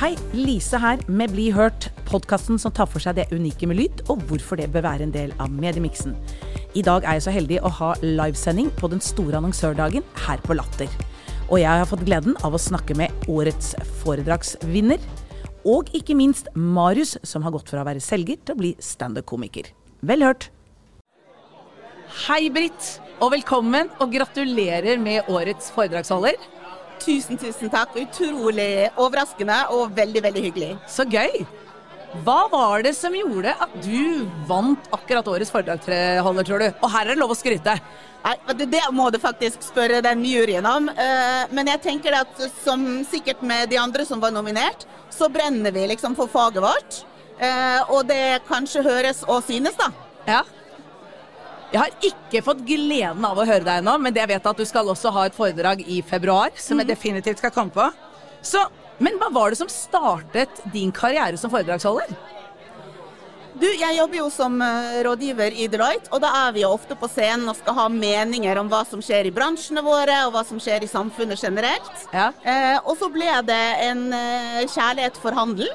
Hei, Lise her med Bli hørt, podkasten som tar for seg det unike med lyd, og hvorfor det bør være en del av mediemiksen. I dag er jeg så heldig å ha livesending på den store annonsørdagen her på Latter. Og jeg har fått gleden av å snakke med årets foredragsvinner. Og ikke minst Marius, som har gått fra å være selger til å bli standup-komiker. Vel hørt. Hei, Britt, og velkommen, og gratulerer med årets foredragsholder. Tusen, tusen takk. Utrolig overraskende og veldig, veldig hyggelig. Så gøy. Hva var det som gjorde at du vant akkurat årets foredragsholder, tror du? Og her er det lov å skryte. Nei, det, det må du faktisk spørre den juryen om. Uh, men jeg tenker at som sikkert med de andre som var nominert, så brenner vi liksom for faget vårt. Uh, og det kanskje høres og synes, da. Ja. Jeg har ikke fått gleden av å høre deg ennå, men jeg vet at du skal også ha et foredrag i februar, som jeg mhm. definitivt skal komme på. Så, men hva var det som startet din karriere som foredragsholder? Du, jeg jobber jo som eh, rådgiver i Deloitte, og da er vi jo ofte på scenen og skal ha meninger om hva som skjer i bransjene våre, og hva som skjer i samfunnet generelt. Ja. Eh, og så ble det en eh, kjærlighet for handel.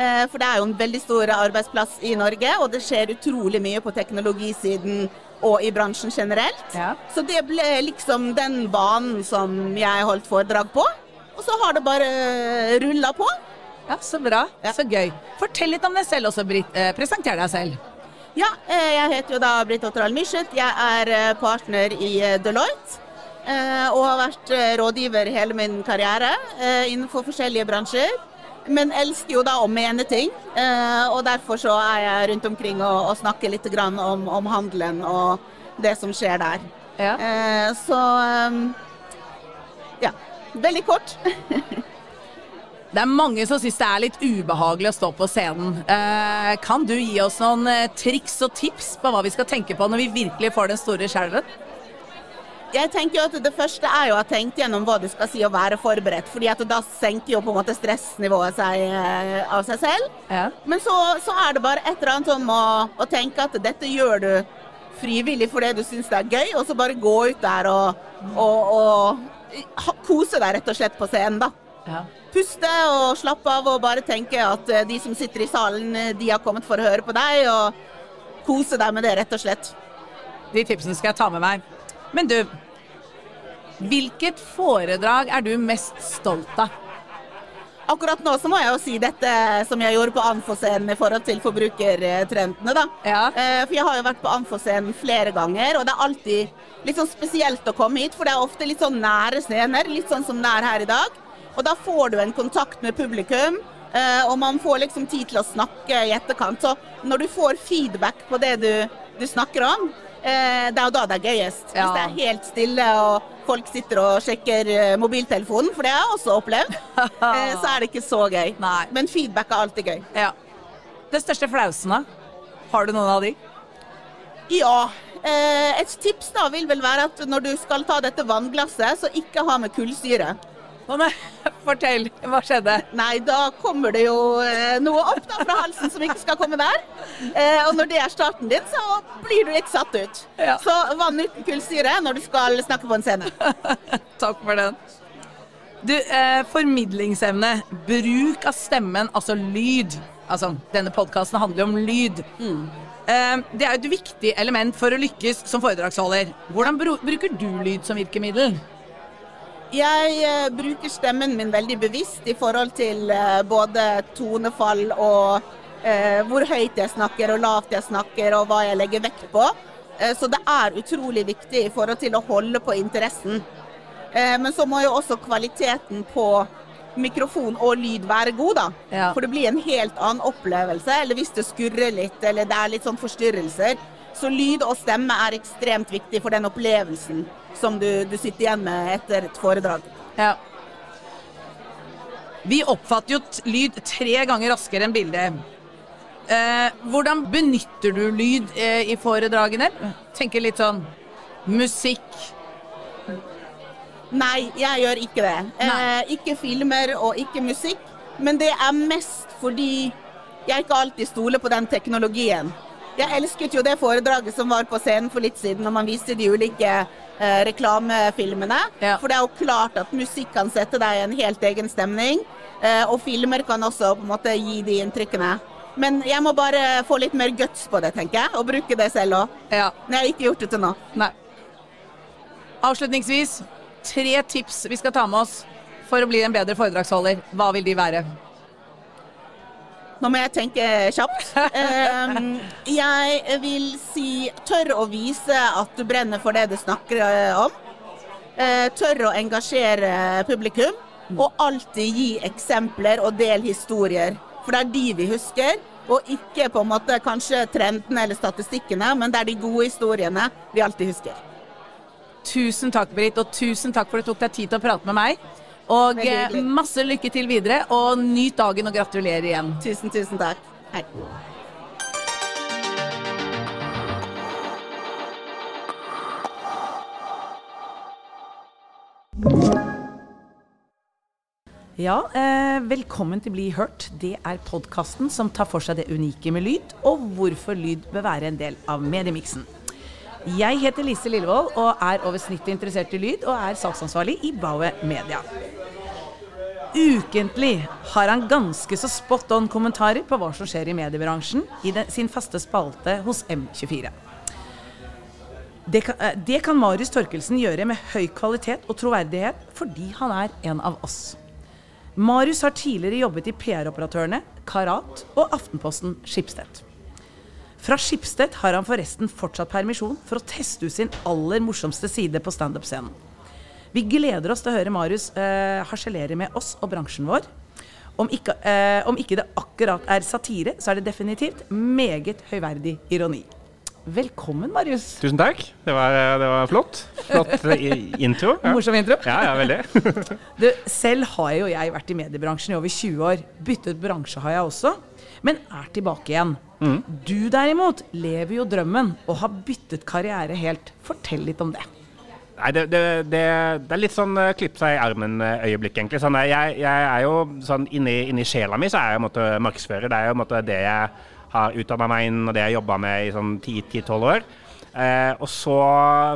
Eh, for det er jo en veldig stor arbeidsplass i Norge, og det skjer utrolig mye på teknologisiden og i bransjen generelt. Ja. Så det ble liksom den banen som jeg holdt foredrag på. Og så har det bare rulla på. Ja, Så bra. Ja. Så gøy. Fortell litt om deg selv også, Britt. Eh, presenter deg selv. Ja, eh, jeg heter jo da Britt Otteral Myrseth. Jeg er partner i Deloitte. Og har vært rådgiver hele min karriere innenfor forskjellige bransjer men elsker jo da å mene ting. Eh, og derfor så er jeg rundt omkring og, og snakker litt om, om, handelen og det som skjer der. Ja. Eh, så um, ja. Veldig kort. Det er mange som syns det er litt ubehagelig å stå på scenen. Eh, kan du gi oss noen eh, triks og tips på hva vi skal tenke på når vi virkelig får den store skjelven? Jeg tenker jo at Det første er jo å ha tenkt gjennom hva du skal si og være forberedt. fordi at da senker jo på en måte stressnivået seg eh, av seg selv. Ja. Men så, så, er det bare et eller annet om å, å, tenke at dette gjør du frivillig fordi du syns det er gøy, og så bare gå ut der og, og, og kose deg rett og slett på scenen, da. Ja. Puste og slappe av og bare tenke at eh, de som sitter i salen, eh, de har kommet for å høre på deg, og kose deg med det, rett og slett. De tipsene skal jeg ta med meg. Men du, hvilket foredrag er du mest stolt av? Akkurat nå så må jeg jo si dette som jeg gjorde på Anfoscenen i forhold til forbrukertrendene, da. Ja. Eh, for jeg har jo vært på Anfoscenen flere ganger, og det er alltid litt sånn spesielt å komme hit. For det er ofte litt sånn nære scener, litt sånn som det er her i dag. Og da får du en kontakt med publikum, eh, og man får liksom tid til å snakke i etterkant. Så når du får feedback på det du, du snakker om, Eh, det er jo da det er gøyest. Ja. Hvis det er helt stille og folk sitter og sjekker eh, mobiltelefonen, for det har jeg også opplevd, eh, så er det ikke så gøy. Nei. Men feedback er alltid gøy. Ja. Det største flausene, har du noen av de? Ja. Et tips da vil vel være at når du skal ta dette vannglasset, så ikke ha med kullsyre. Fortell, hva skjedde? Nei, da kommer det jo eh, noe opp da fra halsen som ikke skal komme der. Eh, og når det er starten din, så blir du litt satt ut. Ja. Så vann uten kullsyre når du skal snakke på en scene. Takk for den. Du, eh, formidlingsevne. Bruk av stemmen, altså lyd. Altså, denne podkasten handler jo om lyd. Mm. Eh, det er jo et viktig element for å lykkes som foredragsholder. Hvordan bruker du lyd som virkemiddel? Jeg eh, bruker stemmen min veldig bevisst i forhold til eh, både tonefall og eh, hvor høyt jeg snakker og lavt jeg snakker og hva jeg legger vekt på. Eh, så det er utrolig viktig i forhold til å holde på interessen. Eh, men så må jo også kvaliteten på mikrofon og lyd være god, da. Ja. For det blir en helt annen opplevelse. Eller hvis det skurrer litt eller det er litt sånn forstyrrelser. Så lyd og stemme er ekstremt viktig for den opplevelsen som du, du sitter igjen med etter et foredrag. Ja. Vi oppfatter jo lyd tre ganger raskere enn bilde. Eh, hvordan benytter du lyd eh, i foredragene? Tenker litt sånn musikk Nei, jeg gjør ikke det. Eh, ikke filmer og ikke musikk. Men det er mest fordi jeg ikke alltid stoler på den teknologien. Jeg elsket jo det foredraget som var på scenen for litt siden, når man viste de ulike eh, reklamefilmene. Ja. For det er jo klart at musikk kan sette deg i en helt egen stemning. eh, og filmer kan også på en måte gi de inntrykkene. Men jeg må bare få litt mer guts på det, tenker jeg. Og bruke det selv òg. Ja. Men jeg har ikke gjort det til nå. Nei. Avslutningsvis, tre tips vi skal ta med oss for å bli en bedre foredragsholder. Hva vil de være? Nå må jeg tenke kjapt. Ehm, jeg vil si tørr å vise at du brenner for det du snakker eh, om. Eh, tørr å engasjere publikum. Og alltid gi eksempler og del historier. For det er de vi husker. Og ikke på en måte kanskje trendene eller statistikkene, men det er de gode historiene vi alltid husker. Tusen takk, Britt, og tusen takk for at du tok deg tid til å prate med meg. Og eh, masse lykke til videre, og nyt dagen og gratulerer igjen. Tusen, tusen takk. Hei. Ja, eh, velkommen til Bli hørt. Det er podkasten som tar for seg det unike med lyd, og hvorfor lyd bør være en del av mediemiksen. Jeg heter Lise Lillevold og er over snittet interessert i lyd, og er saksansvarlig i Baue Media. Ukentlig har han ganske så spot on kommentarer på hva som skjer i mediebransjen i den, sin faste spalte hos M24. Det kan, eh, det kan Marius Torkelsen gjøre med høy kvalitet og troverdighet fordi han er en av oss. Marius har tidligere jobbet i PR-operatørene Karat og Aftenposten Skipstedt. Fra Skipstedt har han forresten fortsatt permisjon for å teste ut sin aller morsomste side på standup-scenen. Vi gleder oss til å høre Marius eh, harselere med oss og bransjen vår. Om ikke, eh, om ikke det akkurat er satire, så er det definitivt meget høyverdig ironi. Velkommen, Marius. Tusen takk. Det var, det var flott. Flott intro. Ja. Morsom intro. Ja, ja, veldig. Du, selv har jo jeg vært i mediebransjen i over 20 år. Byttet bransje har jeg også, men er tilbake igjen. Du derimot lever jo drømmen og har byttet karriere helt. Fortell litt om det. Nei, det, det, det, det er litt sånn uh, klipp seg i armen-øyeblikk, egentlig. Sånn, jeg, jeg er jo sånn inni, inni sjela mi så er jeg måte markedsfører. Det er jo måte det jeg har utdanna meg inn, og det jeg jobba med i sånn 10-12 år. Uh, og så,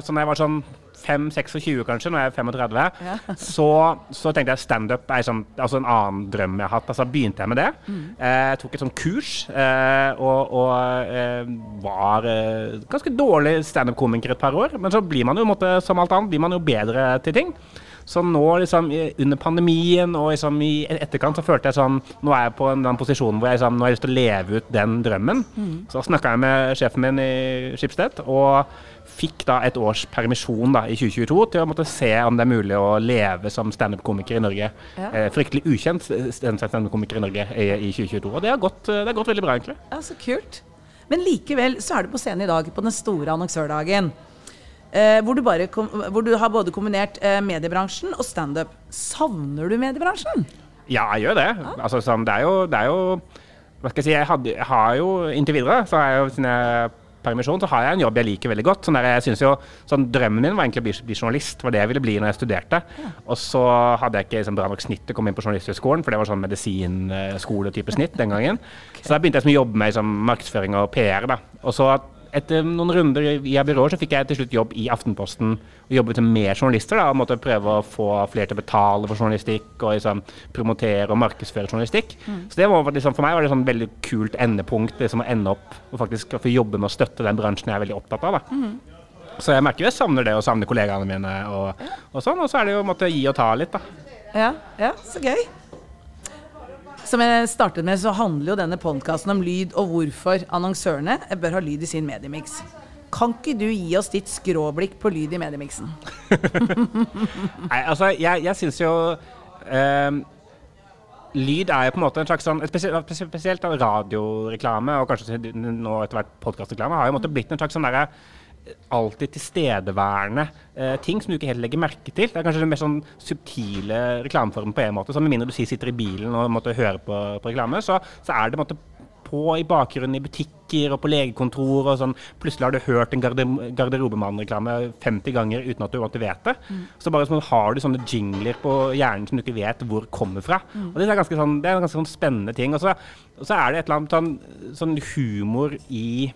så jeg var sånn 5-26 kanskje, når jeg er 35, Ja. så, så tenkte jeg standup er sånn, altså en annen drøm jeg har hatt. Altså begynte jeg med det. Mm. jeg tok et sånt kurs eh, og, og eh, var eh, ganske dårlig standup-komiker et par år. Men så blir man jo, måte, som alt annet, blir man jo bedre til ting. Så nå liksom, under pandemien og liksom i etterkant så følte jeg sånn Nå er jeg på en, den posisjonen hvor jeg liksom, nå har jeg lyst til å leve ut den drømmen. Så snakka jeg med sjefen min i Skipsted, og fikk da et års permisjon da i 2022 til å måtte se om det er mulig å leve som standup-komiker i Norge. Ja. Eh, fryktelig ukjent standup-komiker i Norge i, i 2022. Og det har, gått, det har gått veldig bra, egentlig. Ja, Så kult. Men likevel så er du på scenen i dag, på den store annonsørdagen. Eh, hvor, du bare hvor du har både kombinert eh, mediebransjen og standup. Savner du mediebransjen? Ja, jeg gjør det. Altså, sånn, det, er jo, det er jo Hva skal jeg si Jeg, hadde, jeg har jo inntil videre, så har jeg jo er permisjon, så har jeg en jobb jeg liker veldig godt. Sånn der, jeg synes jo, sånn, Drømmen min var egentlig å bli, bli journalist. Var det jeg ville bli når jeg studerte. Og så hadde jeg ikke liksom, bra nok snitt til å komme inn på Journalisthøgskolen, for det var sånn medisinskole-type snitt den gangen. Så da begynte jeg som å jobbe med liksom, markedsføring og PR. da. Og så etter noen runder i byrået så fikk jeg til slutt jobb i Aftenposten og jobbet med journalister. da, og måtte prøve å få flere til å betale for journalistikk og liksom promotere og markedsføre journalistikk. Så det var liksom, For meg var det sånn veldig kult endepunkt liksom å ende opp og faktisk få jobbe med å støtte den bransjen jeg er veldig opptatt av. da. Så jeg merker jo jeg savner det, og savner kollegaene mine og, og sånn. Og så er det jo å måtte gi og ta litt, da. Ja, ja, så gøy. Som jeg startet med, så handler jo denne podkasten om lyd og hvorfor annonsørene bør ha lyd i sin mediemix. Kan ikke du gi oss ditt skråblikk på lyd i mediemiksen? Nei, altså, jeg, jeg syns jo ehm, Lyd er jo på en måte en slags sånn Spesielt, spesielt radioreklame, og kanskje nå etter hvert podkastreklame, har jo en måte blitt en slags sånn derre alltid tilstedeværende eh, ting som du ikke helt legger merke til. Det er kanskje den mer sånn subtile reklameformen på en måte. Så med mindre du sitter i bilen og måtte høre på, på reklame, så, så er det på på i bakgrunnen i butikker og på legekontor og sånn. Plutselig har du hørt en garde, garderobemannreklame 50 ganger uten at du måtte vet det. Så bare sånn, har du sånne jingler på hjernen som du ikke vet hvor kommer fra. Og det er, ganske sånn, det er en ganske sånn spennende ting. Og så, og så er det et eller annet sånn, sånn humor i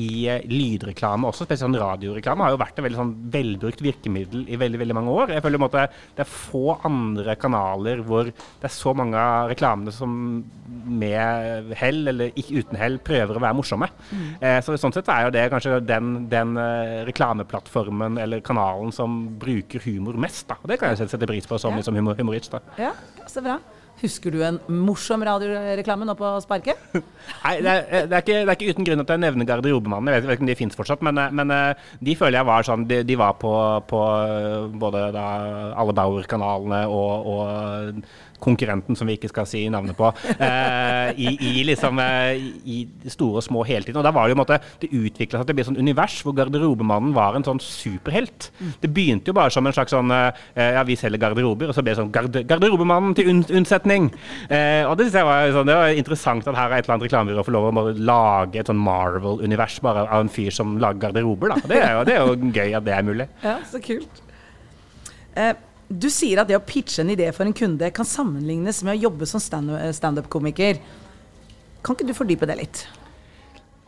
i eh, lydreklame også, spesielt sånn radioreklame, har jo vært et veldig sånn velbrukt virkemiddel i veldig veldig mange år. Jeg føler måte Det er få andre kanaler hvor det er så mange av reklamene som med hell eller ikke uten hell prøver å være morsomme. Mm. Eh, så sånn sett er jo det kanskje den, den uh, reklameplattformen eller kanalen som bruker humor mest. da. Og Det kan jeg sette pris på som, ja. som humor, humorist. da. Ja, så bra. Husker du en morsom radioreklame nå på sparket? Nei, det er, det, er ikke, det er, ikke, uten grunn at jeg nevner Garderobemannen. Jeg vet, ikke om de fins fortsatt, men, men, eh, de føler jeg var sånn De, de var på, på både da alle Bauer-kanalene og, og konkurrenten som vi ikke skal si navnet på, eh, i, i, liksom, eh, i store og små hele tiden. Og da var Det jo en måte, det utvikla seg til å bli et sånn univers hvor garderobemannen var en sånn superhelt. Det begynte jo bare som en slags sånn eh, Ja, vi selger garderober, og så ble det sånn garde, Garderobemannen til unn, unnsetning. Eh, og det synes jeg var, sånn, det var interessant at her er et eller annet reklamebyrå får lov å lage et sånn Marvel-univers bare av en fyr som lager garderober. da. Det er, jo, det er jo gøy at det er mulig. Ja, så kult. Eh, du sier at det å pitche en idé for en kunde kan sammenlignes med å jobbe som standup-komiker. Kan ikke du fordype det litt?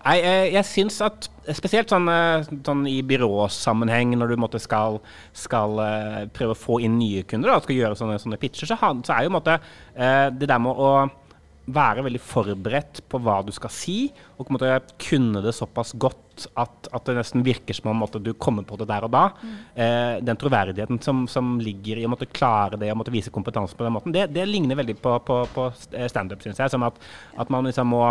Nei, jeg, jeg syns at spesielt sånn, eh, sånn, i byråsammenheng, når du måtte skal, skal uh, prøve å få inn nye kunder og skal gjøre sånne, sånne pitcher, så, så, er jo måte, uh, det der med å være veldig forberedt på hva du skal si, og måtte kunne det såpass godt at, at, det nesten virker som om du kommer på det der og da. Mm. Eh, den troverdigheten som, som, ligger i å måtte klare det og vise kompetanse på den måten, det, det ligner veldig på, på, på standup, syns jeg. Som at, at man liksom må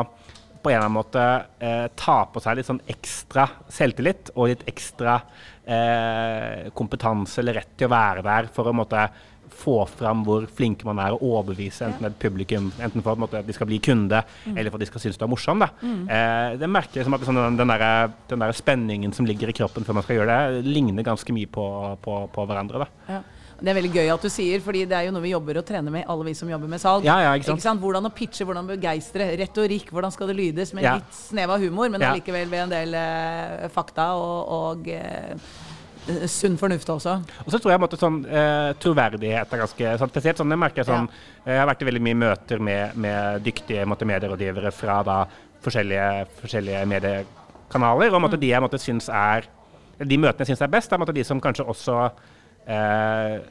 på en eller annen måte eh, ta på seg litt sånn ekstra selvtillit og litt ekstra eh, kompetanse eller rett til å være der for å måtte få fram hvor flinke man er å overbevise enten et publikum, enten for at de skal bli kunde, mm. eller for at de skal synes du er morsom. Mm. Eh, det merker liksom at sånn, den, der, den der spenningen som ligger i kroppen før man skal gjøre det, ligner ganske mye på, på, på hverandre. Ja. Det er veldig gøy at du sier, fordi det er jo noe vi jobber og trener med, alle vi som jobber med salg. Ja, ja, ikke sant? Ikke sant? Hvordan å pitche, hvordan begeistre. Retorikk, hvordan skal det lydes med ja. litt snev av humor, men allikevel ved en del eh, fakta og, og eh, Eh, sunn fornuft også. Og så tror jeg måtte, sånn, eh, troverdighet er ganske sånn, spesielt. Sånn, jeg merker sånn, ja. jeg har vært i veldig mye møter med, med dyktige måtte, medierådgivere fra da, forskjellige, forskjellige mediekanaler. Og måtte, mm. de jeg måtte, synes er de møtene jeg syns er best, er måtte, de som kanskje også eh,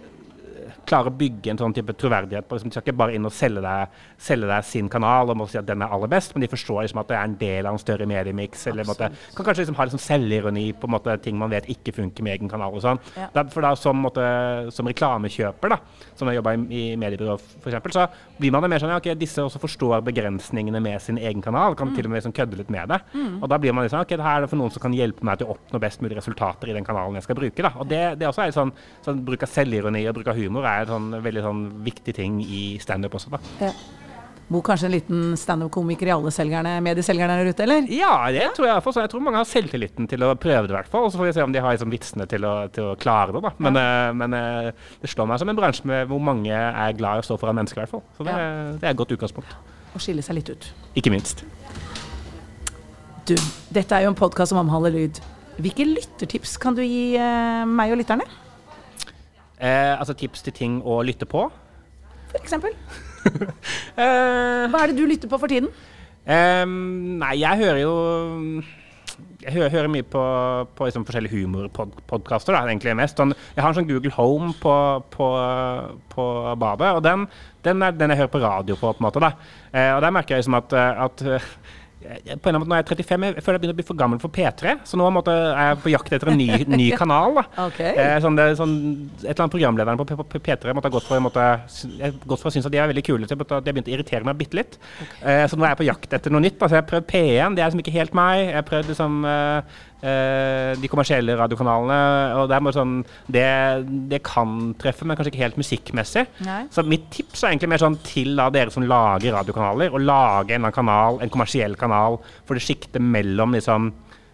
klare å bygge en sånn type troverdighet på liksom, De skal ikke bare inn og selge deg, selge deg, sin kanal og må si at den er aller best, men de forstår liksom, at det er en del av en større mediemiks. Eller måte, kan kanskje liksom, ha liksom, selvironi på måte, ting man vet ikke funker med egen kanal. og sånn. Ja. for da som, måte, som reklamekjøper, da, som jeg jobba i, i mediebyrå f.eks., så blir man mer sånn ja, ok, disse også forstår begrensningene med sin egen kanal, kan mm. til og med liksom, kødde litt med det. Mm. Og da blir man liksom ok, det her er for noen som kan hjelpe meg til å oppnå best mulig resultater i den kanalen jeg skal bruke. da. Og det, det også er sånn, sånn bruk av selvironi og bruk av humor er en sånn, veldig sånn viktig ting i standup også. da. Ja. Bor kanskje en liten standup-komiker i alle selgerne, medieselgerne der ute, eller? Ja, det tror jeg. Jeg tror mange har selvtilliten til å prøve det, i hvert fall. Og så får vi se om de har liksom, vitsene til, til, å klare det. da. Men, ja. uh, men uh, det slår meg som en bransje med hvor mange er glad i å stå foran mennesker, i hvert fall. Så det, ja. det er et godt utgangspunkt. Å skille seg litt ut. Ikke minst. Du, dette er jo en podkast som omhandler lyd. Hvilke lyttertips kan du gi uh, meg og lytterne? Eh, altså tips til ting å lytte på. For eksempel. eh, Hva er det du lytter på for tiden? Eh, nei, jeg hører jo jeg hører, hører mye på, på liksom forskjellige humorpodkaster. egentlig mest. Sånn, jeg har en sånn Google Home på, på, på badet, og den, den, er den jeg hører på radio på. på en måte da. Eh, og der merker jeg liksom at, at på en eller annen måte Når jeg er 35, jeg føler jeg begynner å bli for gammel for P3. Så nå måtte, er jeg på jakt etter en ny, ny kanal. Okay. Eh, sånn, det, sånn, et eller annet Programlederen på, på, på P3 måtte ha gått for, måtte, jeg, gått for å synes at de er veldig kule. Så jeg, måtte, de har begynt å irritere meg bitte litt. Okay. Eh, så nå er jeg på jakt etter noe nytt. Altså, jeg har prøvd P1, det er liksom ikke helt meg. Jeg har prøvd liksom, eh de kommersielle radiokanalene. og Det er bare sånn, det, det, kan treffe, men kanskje ikke helt musikkmessig. Nei. Så mitt tips er egentlig mer sånn til da, dere som lager radiokanaler, å lage en kanal, en kommersiell kanal for det sjiktet mellom liksom,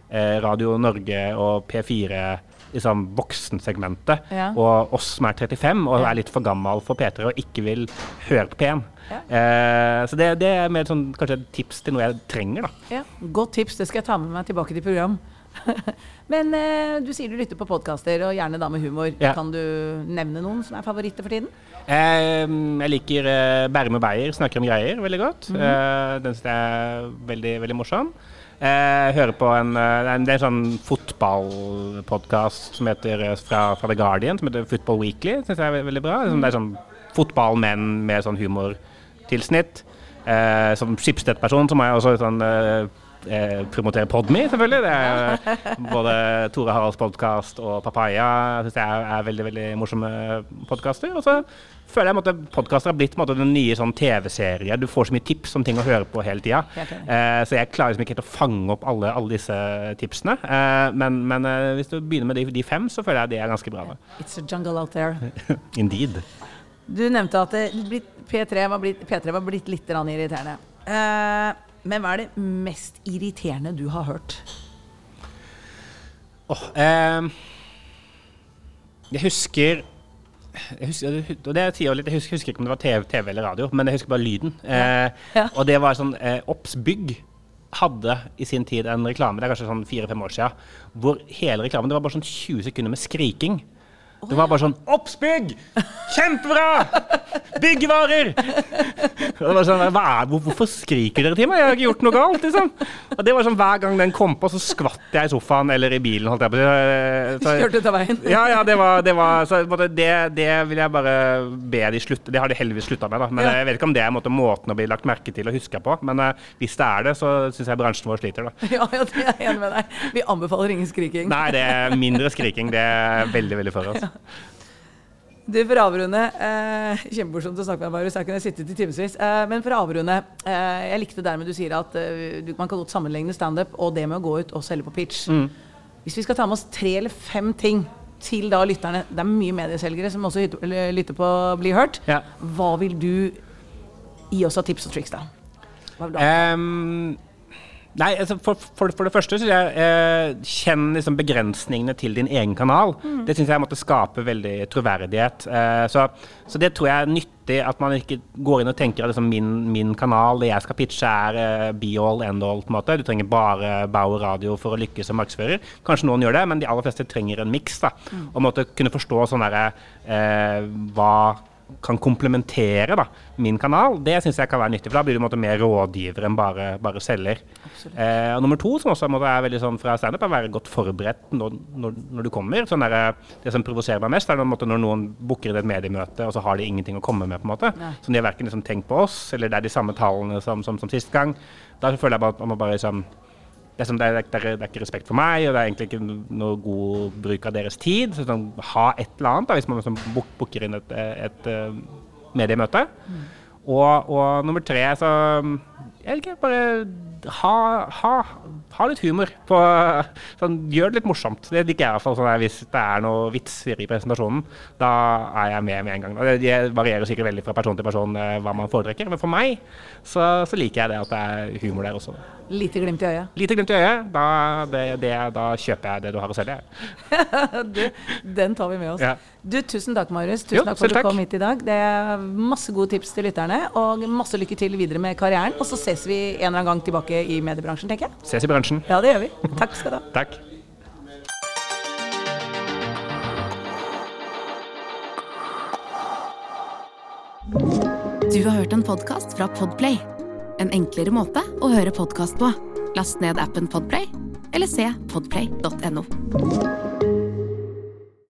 eh, Radio Norge og P4 liksom voksensegmentet, ja. og oss som er 35 og er litt for gammel for P3 og ikke vil høre på P1. Ja. Eh, så det, det, er mer sånn, kanskje et tips til noe jeg trenger. da. Ja, Godt tips, det skal jeg ta med meg tilbake til program. Men eh, du sier du lytter på podkaster, og gjerne da med humor. Ja. Kan du nevne noen som er favoritter for tiden? Eh, jeg liker eh, Bærum og Beyer snakker om greier veldig godt. Mm -hmm. den syns jeg er veldig, veldig morsom. Eh, hører på en, eh, en, det er en sånn fotballpodkast som heter eh, fra, fra, The Guardian, som heter Football Weekly. Syns jeg er veldig bra. Det er sånn fotballmenn med sånn humortilsnitt. Eh, som Schibsted-person så må jeg også sånn eh, promotere Podme, selvfølgelig. Det er både Tore Haralds podkast og Papaya syns jeg er, er, veldig veldig morsomme podkaster. Og så føler jeg at podkaster har blitt måte, den nye sånn TV-serie. Du får så mye tips om ting å høre på hele tida. Eh, så jeg klarer liksom ikke helt å fange opp alle, alle disse tipsene. Eh, men, men eh, hvis du begynner med de, de, fem, så føler jeg det er ganske bra. It's a jungle out there. Indeed. Du nevnte at P3 var blitt, P3 var blitt litt irriterende. Eh, men hva er det mest irriterende du har hørt? Oh, jeg husker jeg husker, og det er ti år litt, jeg husker, husker, ikke om det var TV, TV, eller radio, men jeg husker bare lyden. Eh, ja. Og det var sånn eh, Ops Bygg hadde i sin tid en reklame, det er kanskje sånn fire-fem år siden, hvor hele reklamen det var bare sånn 20 sekunder med skriking. Det var bare sånn Oppsbygg! Kjempebra! Byggevarer! Det var sånn, hva er, hvorfor skriker dere til meg? Jeg har ikke gjort noe galt. liksom. Og det var sånn, Hver gang den kom på, så skvatt jeg i sofaen eller i bilen. holdt jeg på. Så, Kjørte ut av veien? Ja, ja, det var, det var så, det, det, vil jeg bare be de slutte Det har de heldigvis slutta med. da. Men ja. Jeg vet ikke om det er måte, måten å bli lagt merke til og huske på. Men uh, hvis det er det, så syns jeg bransjen vår sliter. da. Ja, ja, det er jeg enig med deg. Vi anbefaler ingen skriking. Nei, det er mindre skriking. Det er veldig, veldig for oss. Du, For å avrunde eh, Kjempemorsomt å snakke med deg, Marius. Her kunne jeg sittet i timevis. Eh, men for å avrunde eh, Jeg likte dermed du sier at eh, man kan godt sammenligne standup og det med å gå ut og selge på pitch. Mm. Hvis vi skal ta med oss tre eller fem ting til da lytterne Det er mye medieselgere som også lytter på Bli hørt. Ja. Hva vil du gi oss av tips og triks, da? Hva vil du? Um, Nei, altså for, for, for, det første syns jeg eh, Kjenn liksom begrensningene til din egen kanal. Mm. Det syns jeg måtte skape veldig troverdighet. Eh, så, så, det tror jeg er nyttig at man ikke går inn og tenker at liksom, min, min, kanal, det jeg skal pitche, er eh, be all, end all. på en måte. Du trenger bare Bauer radio for å lykkes som markedsfører. Kanskje noen gjør det, men de aller fleste trenger en miks. Mm. Og måtte kunne forstå sånn derre eh, Hva kan komplementere da, min kanal, det syns jeg kan være nyttig. For da blir du måte, mer rådgiver enn bare, bare selger. Eh, og nummer to, som også måte, er veldig sånn fra standup, er å være godt forberedt når, når, når du kommer. Sånn der, eh, det som provoserer meg mest, er når, når noen booker inn et mediemøte, og så har de ingenting å komme med. på en måte. Nei. Så de har verken liksom, tenkt på oss, eller det er de samme tallene som, som, som sist gang. Da føler jeg bare at man må bare liksom det er, det, er, det, er, ikke respekt for meg, og det er egentlig ikke noe god bruk av deres tid. Så sånn, ha et eller annet da, hvis man liksom booker inn et, et, et eh, mediemøte. Mm. Og, og, nummer tre, så jeg vet ikke, bare ha, ha, ha litt humor. På, sånn, gjør det litt morsomt. Det liker jeg i hvert fall. Sånn, hvis det er noe vitser i presentasjonen, da er jeg med med en gang. Det varierer sikkert veldig fra person til person eh, hva man foretrekker, men for meg så, så, liker jeg det at det er humor der også. Lite glimt i øyet? Lite glimt i øyet. Da, det, det, da kjøper jeg det du har å selge. du, den tar vi med oss. Ja. Du, tusen takk, Marius. Tusen jo, takk for at du kom hit i dag. Det er masse gode tips til lytterne, og masse lykke til videre med karrieren. Og så ses vi en eller annen gang tilbake i mediebransjen, tenker jeg. Ses i bransjen. Ja, det gjør vi. Takk skal du ha. takk. Du har hørt en podkast fra Podplay. En enklere måte å høre podkast på. Last ned appen Podplay, eller se podplay.no.